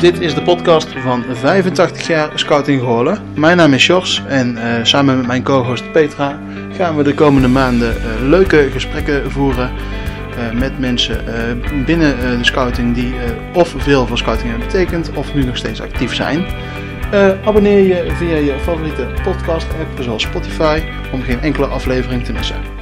Dit is de podcast van 85 jaar Scouting Goorlen. Mijn naam is Jos en uh, samen met mijn co-host Petra gaan we de komende maanden eh, leuke gesprekken voeren uh, met mensen binnen de scouting die of veel voor scouting hebben betekend of nu nog steeds actief zijn. abonneer je via je favoriete podcast app zoals Spotify om geen enkele aflevering te missen.